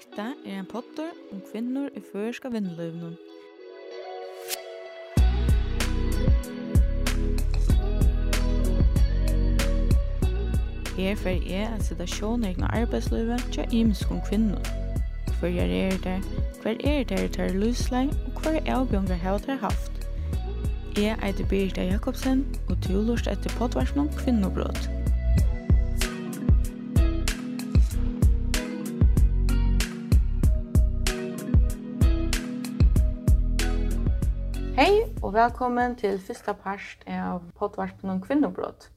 Hetta er ein pottur um kvinnur í førska vinnløvnum. Her fer jeg at sida sjånegna arbeidsløyve tja imskon kvinnor. Hver er det, hver er det der løsleg, og hver er avbjørngar hava der haft. Jeg eitir Birgitta Jakobsen, og tu lort etter potvarsnum kvinnobrot. og velkommen til fyrsta part av podvarpen om kvinnobrott.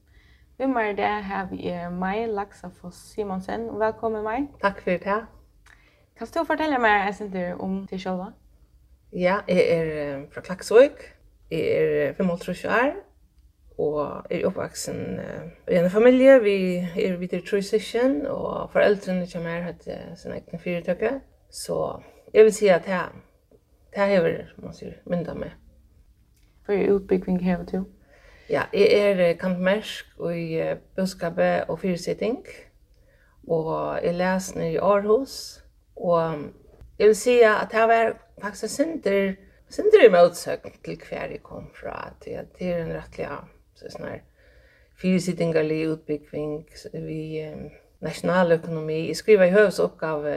Vi med er det har vi meg, Laksafoss Simonsen, og velkommen meg. Takk for det. Kan du fortelle meg en sinter om til sjølva? Ja, jeg er fra Klaksvøk, jeg er 55 år, og er oppvaksen i en familie. Vi er videre i sysken, og foreldrene kommer her til sin egen fyrtøkke. Så jeg vil si at jeg, det her har man sier, mynda meg Hver utbygging hever till? Ja, jeg er kantmersk i buskabe og fyrsitting. Og jeg leser nu i Aarhus. Og jeg vil si at det var faktisk synder, synder i motsøkning til hver jeg kom fra. Det er en rettelig så sånn her fyrsittingerlig utbygging vi um, nationaløkonomi. Jeg skriver i høvdsoppgave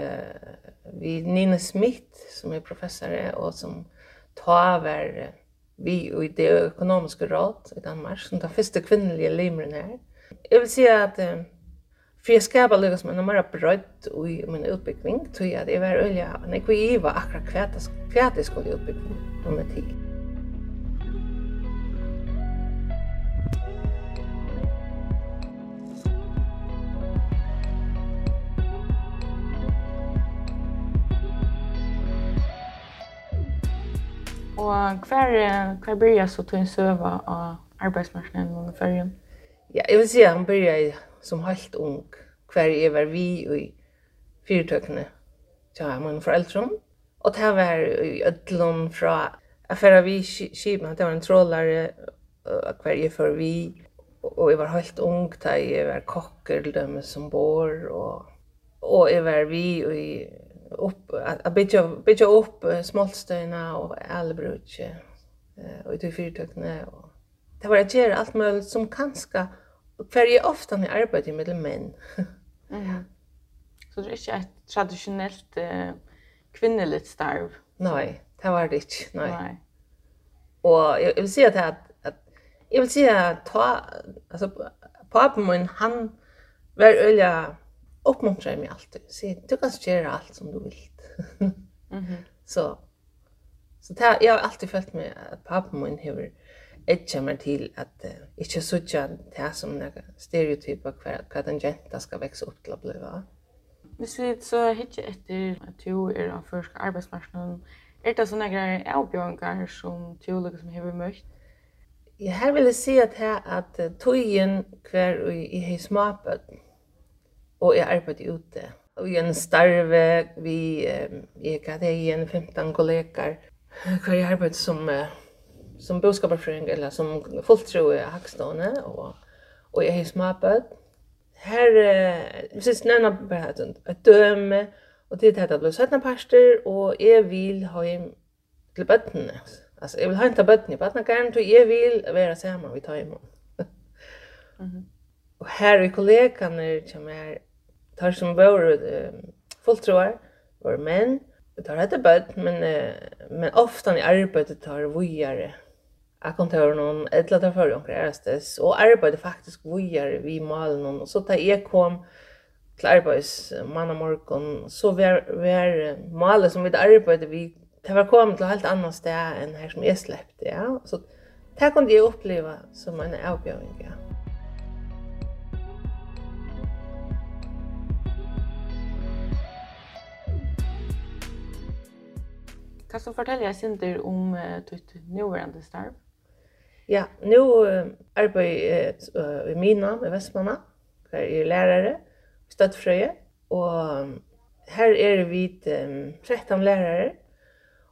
vi Nina Smith, som er professor, og som tar over vi i det økonomiske råd i Danmark, som den første kvinnelige limeren her. Jeg vil si at uh, for jeg skapet lykkes med noe mer brødd i min utbygging, tror jeg at jeg var øye, men jeg kunne giva akkurat hva det skulle utbygging under tid. Og hver, hver byrja så til en søva av arbeidsmarknaden under ferien? Ja, jeg vil si at han byrja som helt ung, hver jeg var vi i fyrtøkene til mine foreldre. Og det var i ødlån fra affæra vi skipen, det var en trålare, hver jeg var vi, og jeg var helt ung, da jeg var kokker, til dem som bor, og, og jeg var vi i upp att bygga bygga upp smoltstöna och eh och i fyrtökne och det var att göra allt möjligt som kanske för jag ofta när arbetar med män. Ja. Så det är inte ett traditionellt eh, kvinneligt starv. Nej, det var det inte. Nej. nej. Och jag, jag vill säga att, att jag vill säga att ta alltså pappa min han var öliga uppmuntrar mig alltid. Så du kan göra allt som du vill. Mhm. Mm så så det jag har alltid följt med att pappa min hur ett kommer till att uh, inte sådja det som några stereotyper kvar vad en jenta ska växa upp till att bli va. Hvis vi så hittar efter att du är av förska arbetsmarknaden, är det sådana grejer avbjörningar som du lyckas har hur mött? Jag här vill säga att här att tojen kvar i, i hej småpöt og jeg arbeidde ute. Og jeg starve, vi, jeg hadde igjen 15 kollegaer, hvor jeg arbeidde som, som boskaparfrøyng, eller som fulltro i Hakstående, og, og jeg har smabbet. Her, jeg synes nevna bare et døme, og det er det heter blå 17 parster, og jeg vil ha hjem til bøttene. Altså, jeg vil ha hjem til bøttene i bøttene, og jeg vil være sammen med tøymen. Mm -hmm. Og her i kollegene som er tar som vår uh, fulltroar var menn. Vi tar hette bøtt, men, uh, men ofta i arbeidet tar vujare akkontoren eller tar for omkring ærastes, og arbeidet faktisk vujare vi malen, og så tar jeg kom til arbeids manna morgon, så var, var malet som vi arbeidet vi, det var kommet til helt annet sted enn her som jeg sleppte, ja. Så det kunde jeg oppleva som en avbjøring, ja. Kan du fortelle jeg synder om uh, ditt nåværende starv? Ja, nå uh, arbeider jeg uh, i Mina, i Vestmanna, der jeg er lærere, støttfrøye, og um, her er vi um, 13 lærere,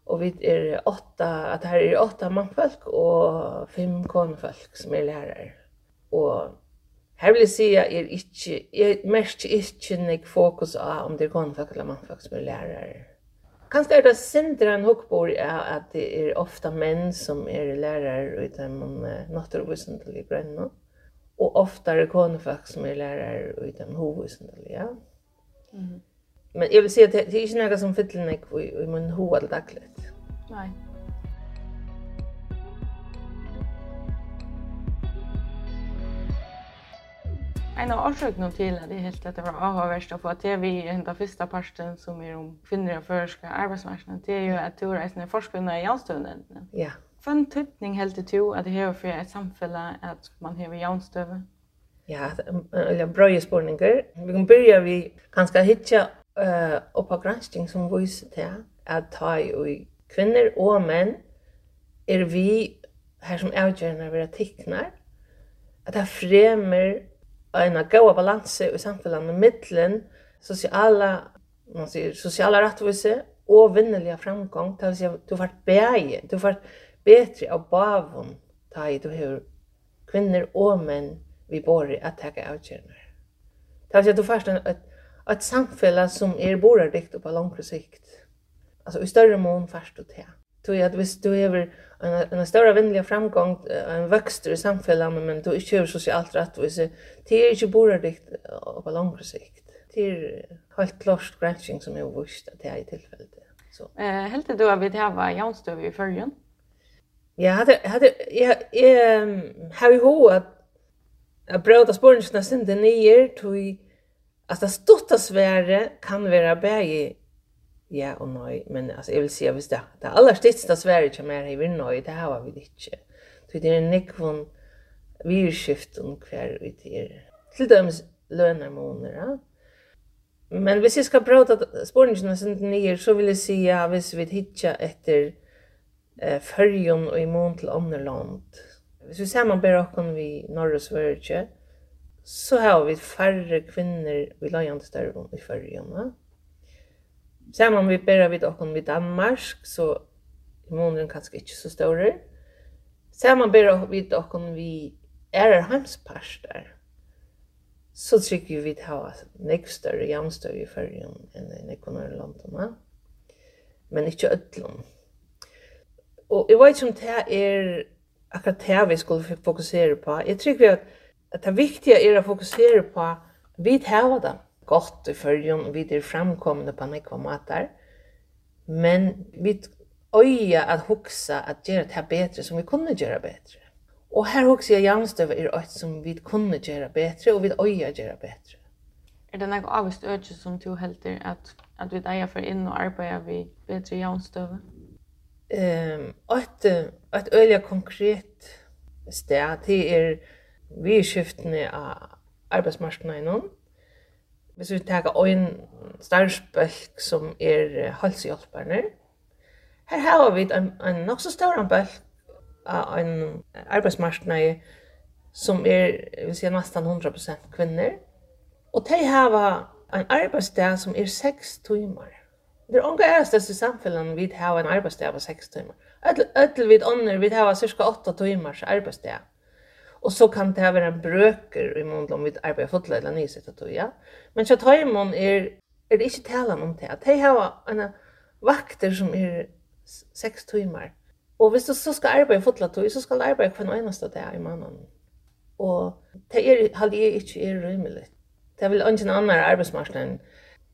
og vi er åtta, at her er åtta mannfolk og fem konefolk som er lærere. Og Her vil jeg si at jeg, ikke, jeg merker ikke nek fokus av om det er kånfolk eller mannfolk som er lærere. Kanskje er det sindre en hukkbor at det er ofta menn som er lærere utan man en nattervisen til i. Og ofta er det konefag som er lærere ut av en ja. Mm. Men jeg vil si at det er ikke noe som fyller nek i min hoved dagligt. Nei. En av årsøkene til at jeg helt at det var avhåverst å få til vi i den første parten som er om kvinner og førerske arbeidsmarknaden, det er jo at du reisende forskvinner i avstøvnene. Ja. Hvem tøtning helt du at det er for et samfunn at man har jævnstøve? Ja, eller bra spørninger. Vi kan begynne vi ganske hitja uh, av gransking som viser til at ta i kvinner og menn er vi her som avgjørende vera tikknar, at det fremmer en goa balans i samfunnet mittlen sociala man säger sociala rättvisa och vinnliga framgång det vill säga du vart bäge du vart bättre av bavon ta i du hur kvinnor och män vi bor att ta avgörningar det vill säga du först en ett, ett samfälle som är borar dikt på lång sikt. Alltså i större mån först och till Tog att visst du över en en större vänliga framgång en växter i samhället men då är ju socialt så. det är ju bara dikt på lång sikt. Det är helt klart granskning som jag visste att det är i tillfället. Så. Eh helt då vi det här var Janstöv i förrjun. Ja, hade hade jag ehm har ju hur att bröda spårningarna sen den ner till att det största sväre kan vara bäge ja og nei, men alltså jag vill at hvis det. Det aller stedste Sverige som er i Norge, det har vi ikke. Så det är en nekvån virskift om kvar vi till. Till döms lönar ja. Men hvis jeg skal prøve at spårningene sin nye, så vil jeg si at hvis vi hittar etter eh, fyrjon og imon til andre land, hvis vi samarbeidar okken vi Norge og Sverige, så har vi færre kvinner i landstørven i fyrjon. Ja? Saman vi bera vid okkom vid Danmark, så immunen kanskje ikke så større. man bera vid okkom vi ærer heimsparster. Så trygg vi vid ha nek større, jam i fyrrjum enn i nekonare landene. Men ikke ötlom. Og jeg vet ikke om det er akkurat det vi skulle fokusere på. Jeg trygg vi at, at det viktige er å fokusere på at vi hava det gott i fyrjun, vi är framkomne på nekva matar, men vi öja att huxa att göra det här bättre som vi kunde göra bättre. Och här huxar jag jamstøve er øyt som vi kunde göra bättre och vi öja göra bättre. Er det något avvist öde som du helter att, att vi eia för in och arbeta vid bättre jamstøve? Ehm, um, att at konkret sted, det er vi skiftene av arbeidsmarskene Hvis vi tar en starvsbølg som er halshjelperne, her har vi en, en nok så stor bølg av en arbeidsmarknad som er, vi sier, nesten 100% kvinner. Og de har en arbeidsdag som er 6 timer. Det er unge ærestest i samfunnet vi har en arbeidsdag på 6 timer. Ødel vi ånder, vi har cirka 8 timers arbeidsdag. Och så kan det vara en bröker i mån om vi arbeider fotla eller nyset att ja. Men så tar man är er det inte talan om det. De har en vakter som är timer. timmar. Och visst så ska arbeide fotla så ska arbeta kvar en eneste dag i månaden. Och det är hade jeg ikke er rymelig. Det vill en annan arbetsmarknaden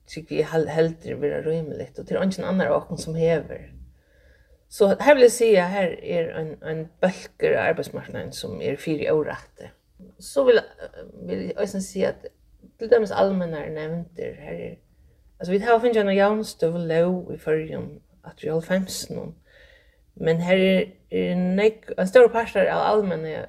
tycker vi helt helt vara rymligt och till ingen annan och som hever. Så här vill jag säga här är en en bölker arbetsmarknaden som är fyra år rätt. Så vill vill jag också säga att till dems allmänna nämnder här är alltså vi har funnit en jämnstöv low i förrjum att vi har fems någon. Men här är nek en stor pastor av allmänna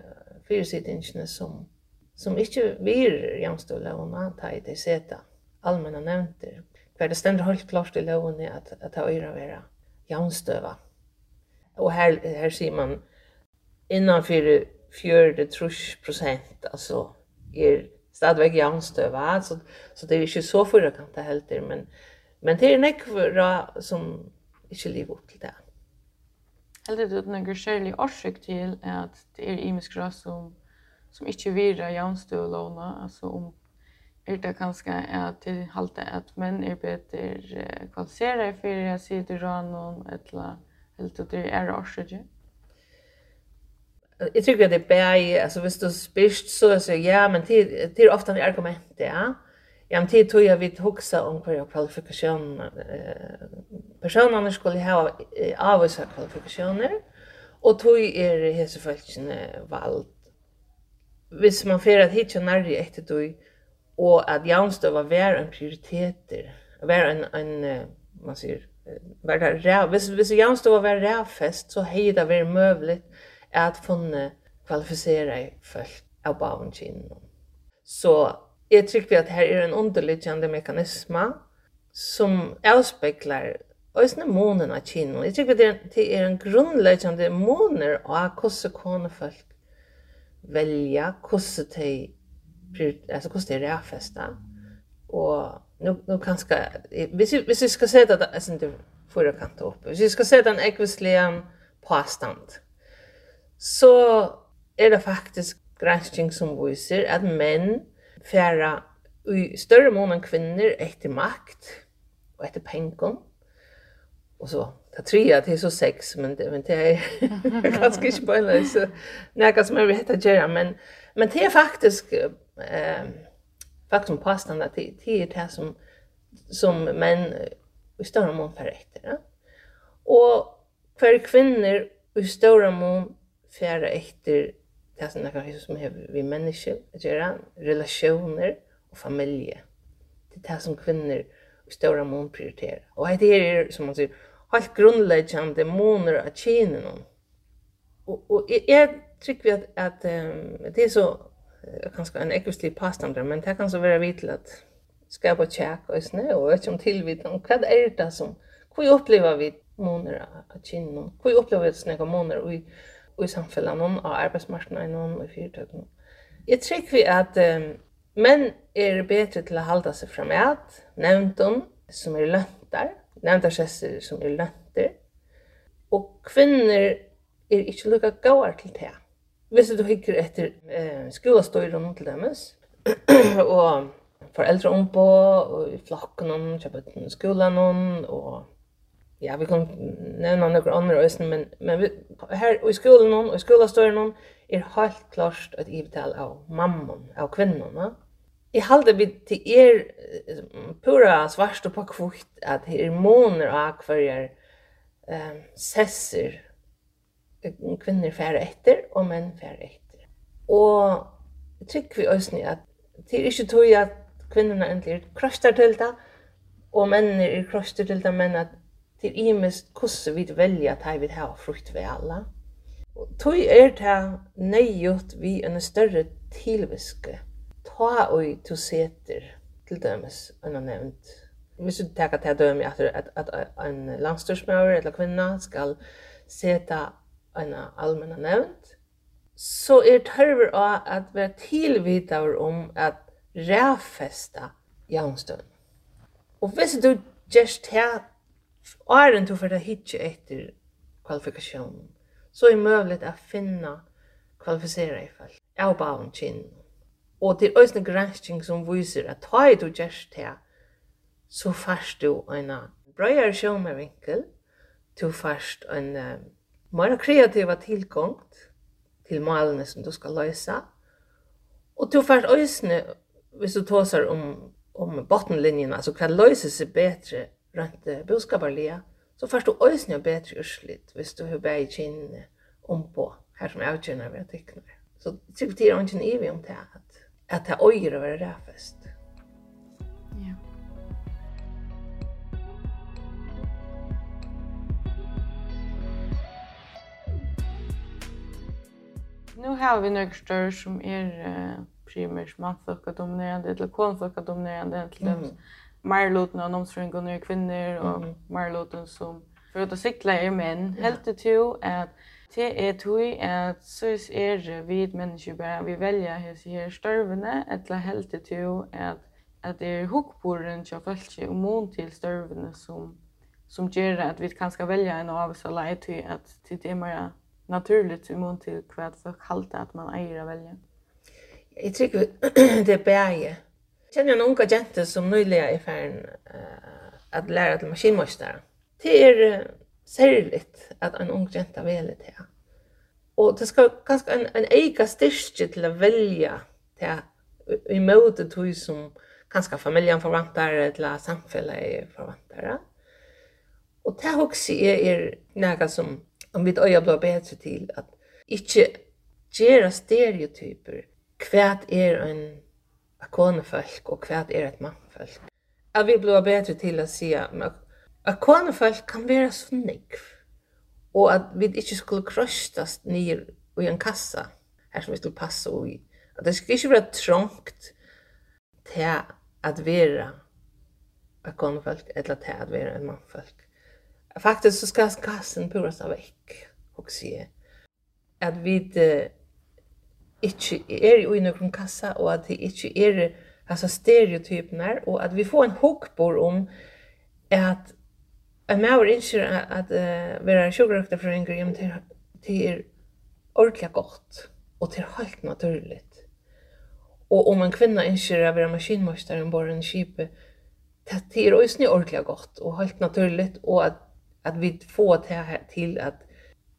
fyrsittingen som som inte vir jämstöv low man ta i det sätta allmänna nämnder. För det ständer helt klart i loven att att ta öra vara jämstöva. Och här här ser man innanför 40-30 alltså är stadväg jämnstöva så så det är inte så förra det heller men men det är några som inte lever opp til det. Heldig du någon særlig årsøk til att det är imiskra som som inte virar låna, alltså om er det kanskje at det halte at menn er bedre kvalifiserade for jeg sier til rann om et eller annet eller det är årsage. Jag tycker att det är alltså visst du spist så så ja men det er ofte ofta argument ja. Ja men det tror jeg vi huxa om hva kvalifikation eh personene skulle ha avvisa kvalifikationer och tog er hese falskne vald. Hvis man fer att hitta nærri det tog, og och att jamstöva var en prioriteter, var en en man säger var det räv hvis hvis jag stod var rävfest så hei det var möjligt at funne kvalificera folk av barnkin. Så jag tycker at her er en underliggande mekanism som avspeglar Øysene månen av kino. Jeg tror det er, er en grunnleggende måner av hvordan konefolk velja, hvordan de, altså hvordan de er rævfesta, og nu nu kanske hvis vi vi ska sätta att alltså inte förra kant upp. Hvis vi ska sätta en ekvislian påstand. Så är det faktiskt granskning som visar att män färra i större mån än kvinnor efter makt och efter pengar. Och så ta tre att det är så sex men det men det är ganska inte bara så näka som vet att göra men men det är faktiskt eh faktiskt pastan att det är det som, som män i större mån för Ja? Och för kvinnor i större mån för efter det som är som har vi människor att göra, relationer och familje. Det är det som kvinnor i större mån prioriterar. Och det är som man säger, helt grundläggande måner av kinen. Och, och jag tycker att, att um, det är så kanske en ekvislig pastandre, men det kan så vara vitt att at skapa tjekk och snö och vet om tillvitt om vad är det som, hur upplever vi månader av kinnon, hur upplever vi snakka och i, i samfunnet, någon av arbetsmarknaden någon i fyrtøkken. jag tror vi att um, är er bättre till att hålla sig framåt, nevntum som er løntar, nevntarsesser som er løntar, og kvinner er ikke lukka gauar til det. Hvis du hikker etter eh, skolastøyren til deres, og foreldre om på, og i flokken om, kjøper til skolen om, og ja, vi kan nevne noen andre øyne, men, men vi, her og i skolen om, og i skolastøyren om, er helt klart et ivetal av mammon, av kvinnorna, Jeg halde vi til er pura svarst og på kvitt at her måner av hverjer eh, sesser kvinnor färre efter og menn färre efter. Og tycker vi oss at att det er ikke tog at kvinnorna endelig er krøster til det og mennene er krøster til det men at det er imest hvordan vi at att vi har frukt ved alla. Tog er det nöjot vi en større tilviske. Ta og to seter til dømes, enn har nevnt. Hvis du tenker til døme at, at, at en landstyrsmøver eller kvinna skal seta en allmenna nevnt, så er tørver av at være tilvitaver om at rævfesta jaunstøvn. Og hvis du gjerst her, åren du for å hitje etter kvalifikasjonen, så er det mulig å finne kvalifisere i fall, av baven kinn. Og det er også en gransking som viser at ta i du gjerst her, så fast du en brøyere sjåmervinkel, du fast en mer kreativa tilgångt til malene som du skal løse. Og du får øysene, hvis du tåser om, om bottenlinjen, altså hva løser seg bedre rundt boskaparlia, så får du øysene bedre urslit hvis du har bare kinnene om på, her som jeg kjenner ved å tikkene. Så det er ikke en evig om det, at, at det øyre å være ræfest. Ja. Yeah. nu har vi några större som är uh, primärt manfolka dominerande eller konfolka dominerande till mm. dem. Marloten och nomsfrungon är kvinnor och mm. -hmm. marloten som för att cykla är män. Ja. Helt det till att det är tog att så är vi människor bara vi väljer hur här störvene eller helt det tog att at det är hukkborren till folk og mån til størvene som som gjør at vi kan skal velge en av oss og leie til at det er mer naturligt i mån till vad folk halter att man äger att välja. Jag tycker det är bäge. Jag känner en unga jente som nyligen är färden uh, att lära till maskinmästare. Det är uh, särligt att en ung jente väljer det. Och det ska ganska en, en eka styrke till att välja det i möte tog som ganska familjen förväntar eller samhället förväntar. Och det också är, är något som om vi øya blir bedre til at ikke gjøre stereotyper hva er en akonefolk og hva er et mannfolk. At vi blir bedre til å si at akonefolk kan være så nekv og at vi ikke skulle krøstast ned i en kassa her som vi skulle passe i. At det skulle ikke være trångt til at være akonefolk eller til at være en mannfolk. Faktiskt så ska kassen puras av veck och se att vi det inte är i noen kassa och att det ikke är alltså stereotyper och att vi får en hookbor om att en mauer inte att uh, vi er sjukkerøkter för en grym till, till ordentligt gott och till helt naturligt. Och om en kvinna inte att er maskinmøster än bara en det er også ordentlig gott och helt naturligt och att att vi får det till att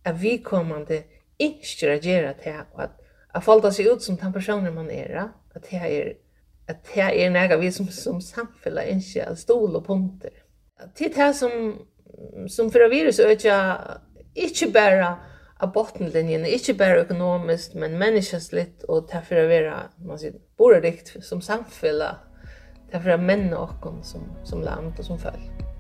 att vi kommande inte reagerar till att att falta sig ut som den personen man är att det är att det är något vi som som samfälla inte att stol och punkter till det här som som för virus öka inte bara av bottenlinjen, ikke bare økonomisk, men menneskeslitt, og derfor å være, man sier, borerikt som samfella, derfor å menne oss som, som land og som følge.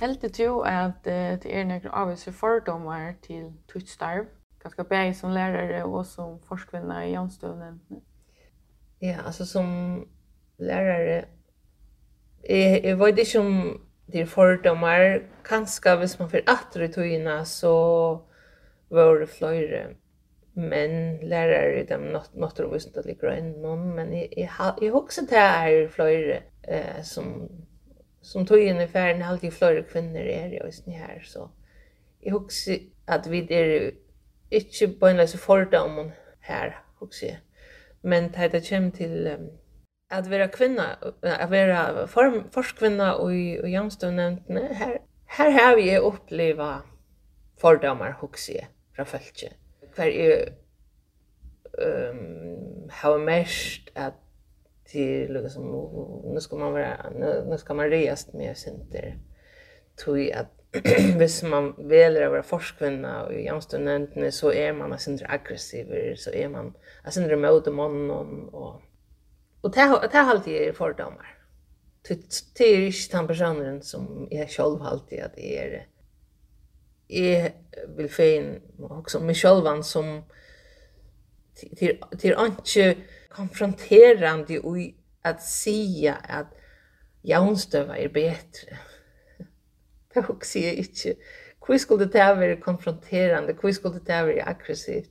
Heldig du at det er nekker avvise fordommer til tutt starv? Ganske bæg som lærere og som forskvinner i Janstøvnen? Ja, altså som lærere, jeg, jeg vet ikke om det er fordommer. kanskje hvis man får atter i togene, så var det flere men lärare i dem not not to wissen that like men i i hugsa det er fløyre eh som som tog in i färden alltid flera kvinnor är det just ni här så jag husar att vi är inte på en läs fördom här husar men det det kommer till um, att vara kvinna att vara form forskvinna och och jämställdhetsnämnden här här har vi uppleva fördomar husar från fältet kvar är ehm um, har mest att till liksom nu ska man vara nu, nu ska man resa med center tog att hvis man väljer att vara forskvinna och jämställdheten så är man alltså inte aggressiv så är man alltså inte mot mannen och och det det har alltid är fördomar. till är ju inte den personen som jag själv alltid att det är jag vill fin också mig självan som till till inte konfronterande i att säga att Jaunstøva er betre. det husker jeg ikke. Hvor skulle det være konfronterande? Hvor skulle det være aggressivt?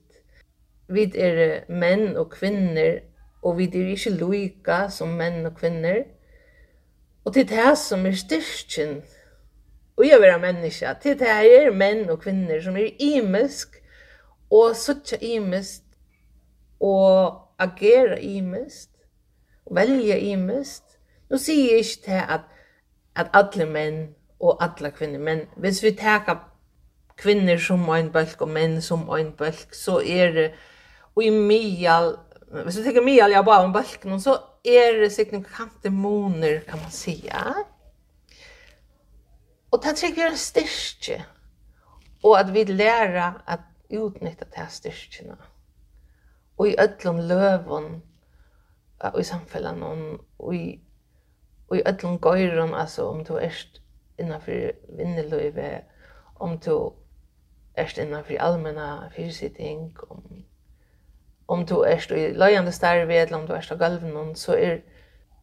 Vi er menn og kvinner, og vi er ikke loika som menn og kvinner. Og det er det som er styrkjen. Og jeg være menneske. Det är det er menn og kvinner som er imisk, og suttja imisk, og agera imist, og velja imist. Nu sier jeg ikke til at, at alle menn og alle kvinner, men hvis vi tar kvinner som ein bølg og menn som ein bølg, så er det, og i mial, hvis vi tar mial, ja, bare en bølg, så er det signifikante moner, kan man sija. Og det trygg er en styrke, og at vi lærer at utnytta det styrkene. Mm og i öllum lövun og i samfellan og i og i öllum gøyrum altså om du erst innanfyr vinneløyve om du erst innanfyr allmenna fyrsitting om om du erst i løyande starve eller om du erst av galven så er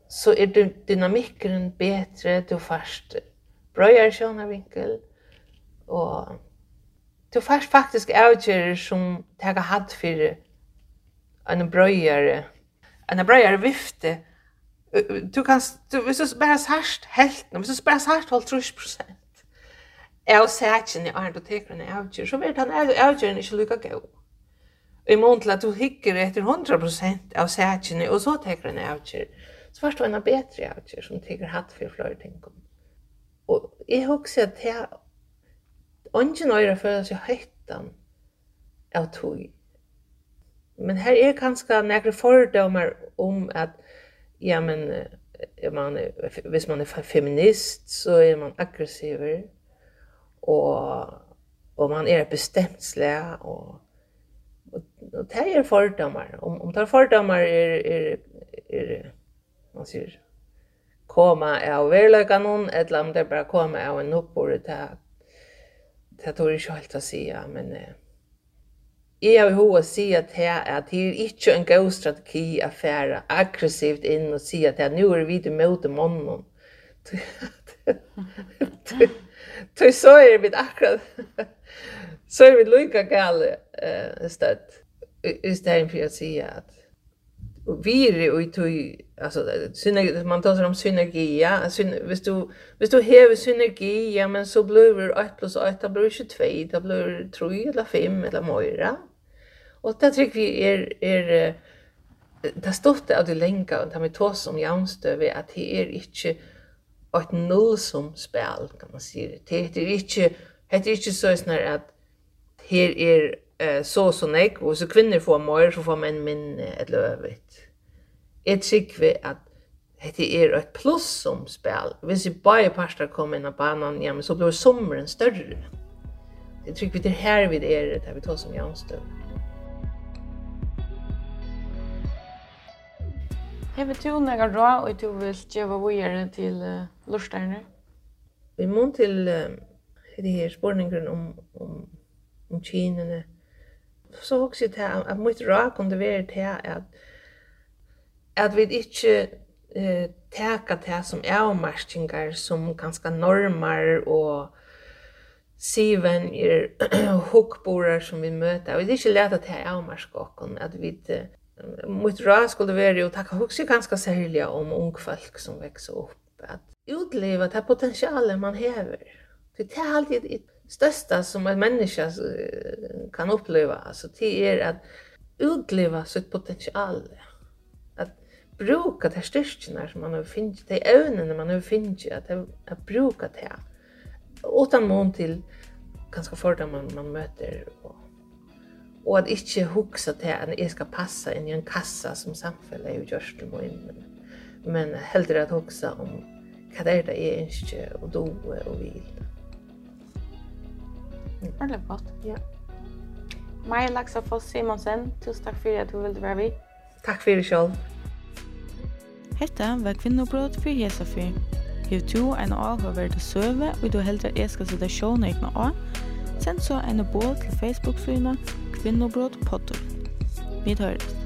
så er dynamikken betre du fast brøyar sjånavinkel og du fast faktisk avgjører som tega hatt fyrir en bröjare en bröjare vifte du kan du hvis du bare har särskilt helt hvis du bara särskilt håll 30% Jag säger inte att du teker en avgör, så vet han avgjøren avgören inte lika god. I mån til at du hikker etter 100% av säkene, og så teker en avgjer, så var det en bedre avgjør som teker hatt for flere ting. Og jeg husker at jeg, ungen øyre føler seg høytan av tog, men här är kanske nekre fördomar om att ja men er man hvis man är feminist så är man aggressiv och og man är slag, og, och og det er är fördomar om om det er fördomar är är er, man säger komma av verlöka noen, eller om det bara komma av en oppbord, det här det tror jag helt å si, men eh, Jeg har hva å si at her at det er ikke en god strategi å fære aggressivt inn og si at her nå er vi til møte månen. Tøy så er vi akkurat så er vi lykka gale eh stött. Istället för att säga att och vi är och tog alltså synergi man tar om synergi ja Syn, hvis du hvis du hever synergi ja men så blir det 1 plus 1 det blir 22 det blir 3 eller 5 eller mer Og det tror vi er, er det stått av det lenge, og det med vi tås om jævnstøve, at det er ikke et nullsom spel, kan man si det. Det inte ikke, det er ikke så snar at det er eh, så så nek, og så kvinner får mer, så får menn minne et løvet. Jeg tror vi at det er et pluss som spel. Hvis vi bare parster kommer inn av banan, ja, men så blir sommeren større. Jeg tror vi det her vi er, det vi tar som jævnstøve. Hever du nega råd og du vil djeva vujere til uh, lortarne? Vi må til uh, det her spurningren om, om, om kinene. Så hokser jeg til at mitt råd kunne være til at at vi ikke eh, teka det som avmarskingar, som ganske normar og siven er hukkborar som vi møter. Vi er ikke leta til avmarsk okken, at vi mitt råd skulle vara att tacka också ganska särskilt om ung folk som växer upp. Att utleva det potentialen man häver. Det är alltid det största som en människa kan uppleva. Alltså det är att utleva sitt potential. Att bruka de styrkorna som man har finnit, de ögonen man har finnit, att, att bruka det. Utan mån till ganska fördomar man möter och og at ikkje hugsa til at eg skal passa inn i en kassa som samfellet er jo gjørst til min, men, men heller at hugsa om hva det er det jeg ønsker og doe og vil. Mm. Veldig flott. Ja. Maja Laksa Foss Simonsen, tusen takk for at du ville være vi. Takk for det selv. Hetta var kvinnobrot for Hesafyr. Hiv to en avhøverd søve, og du heldur jeg skal sitte sjånøygne av, Send så en båd til Facebook-synet Kvinnobrot Potter. Vi høres.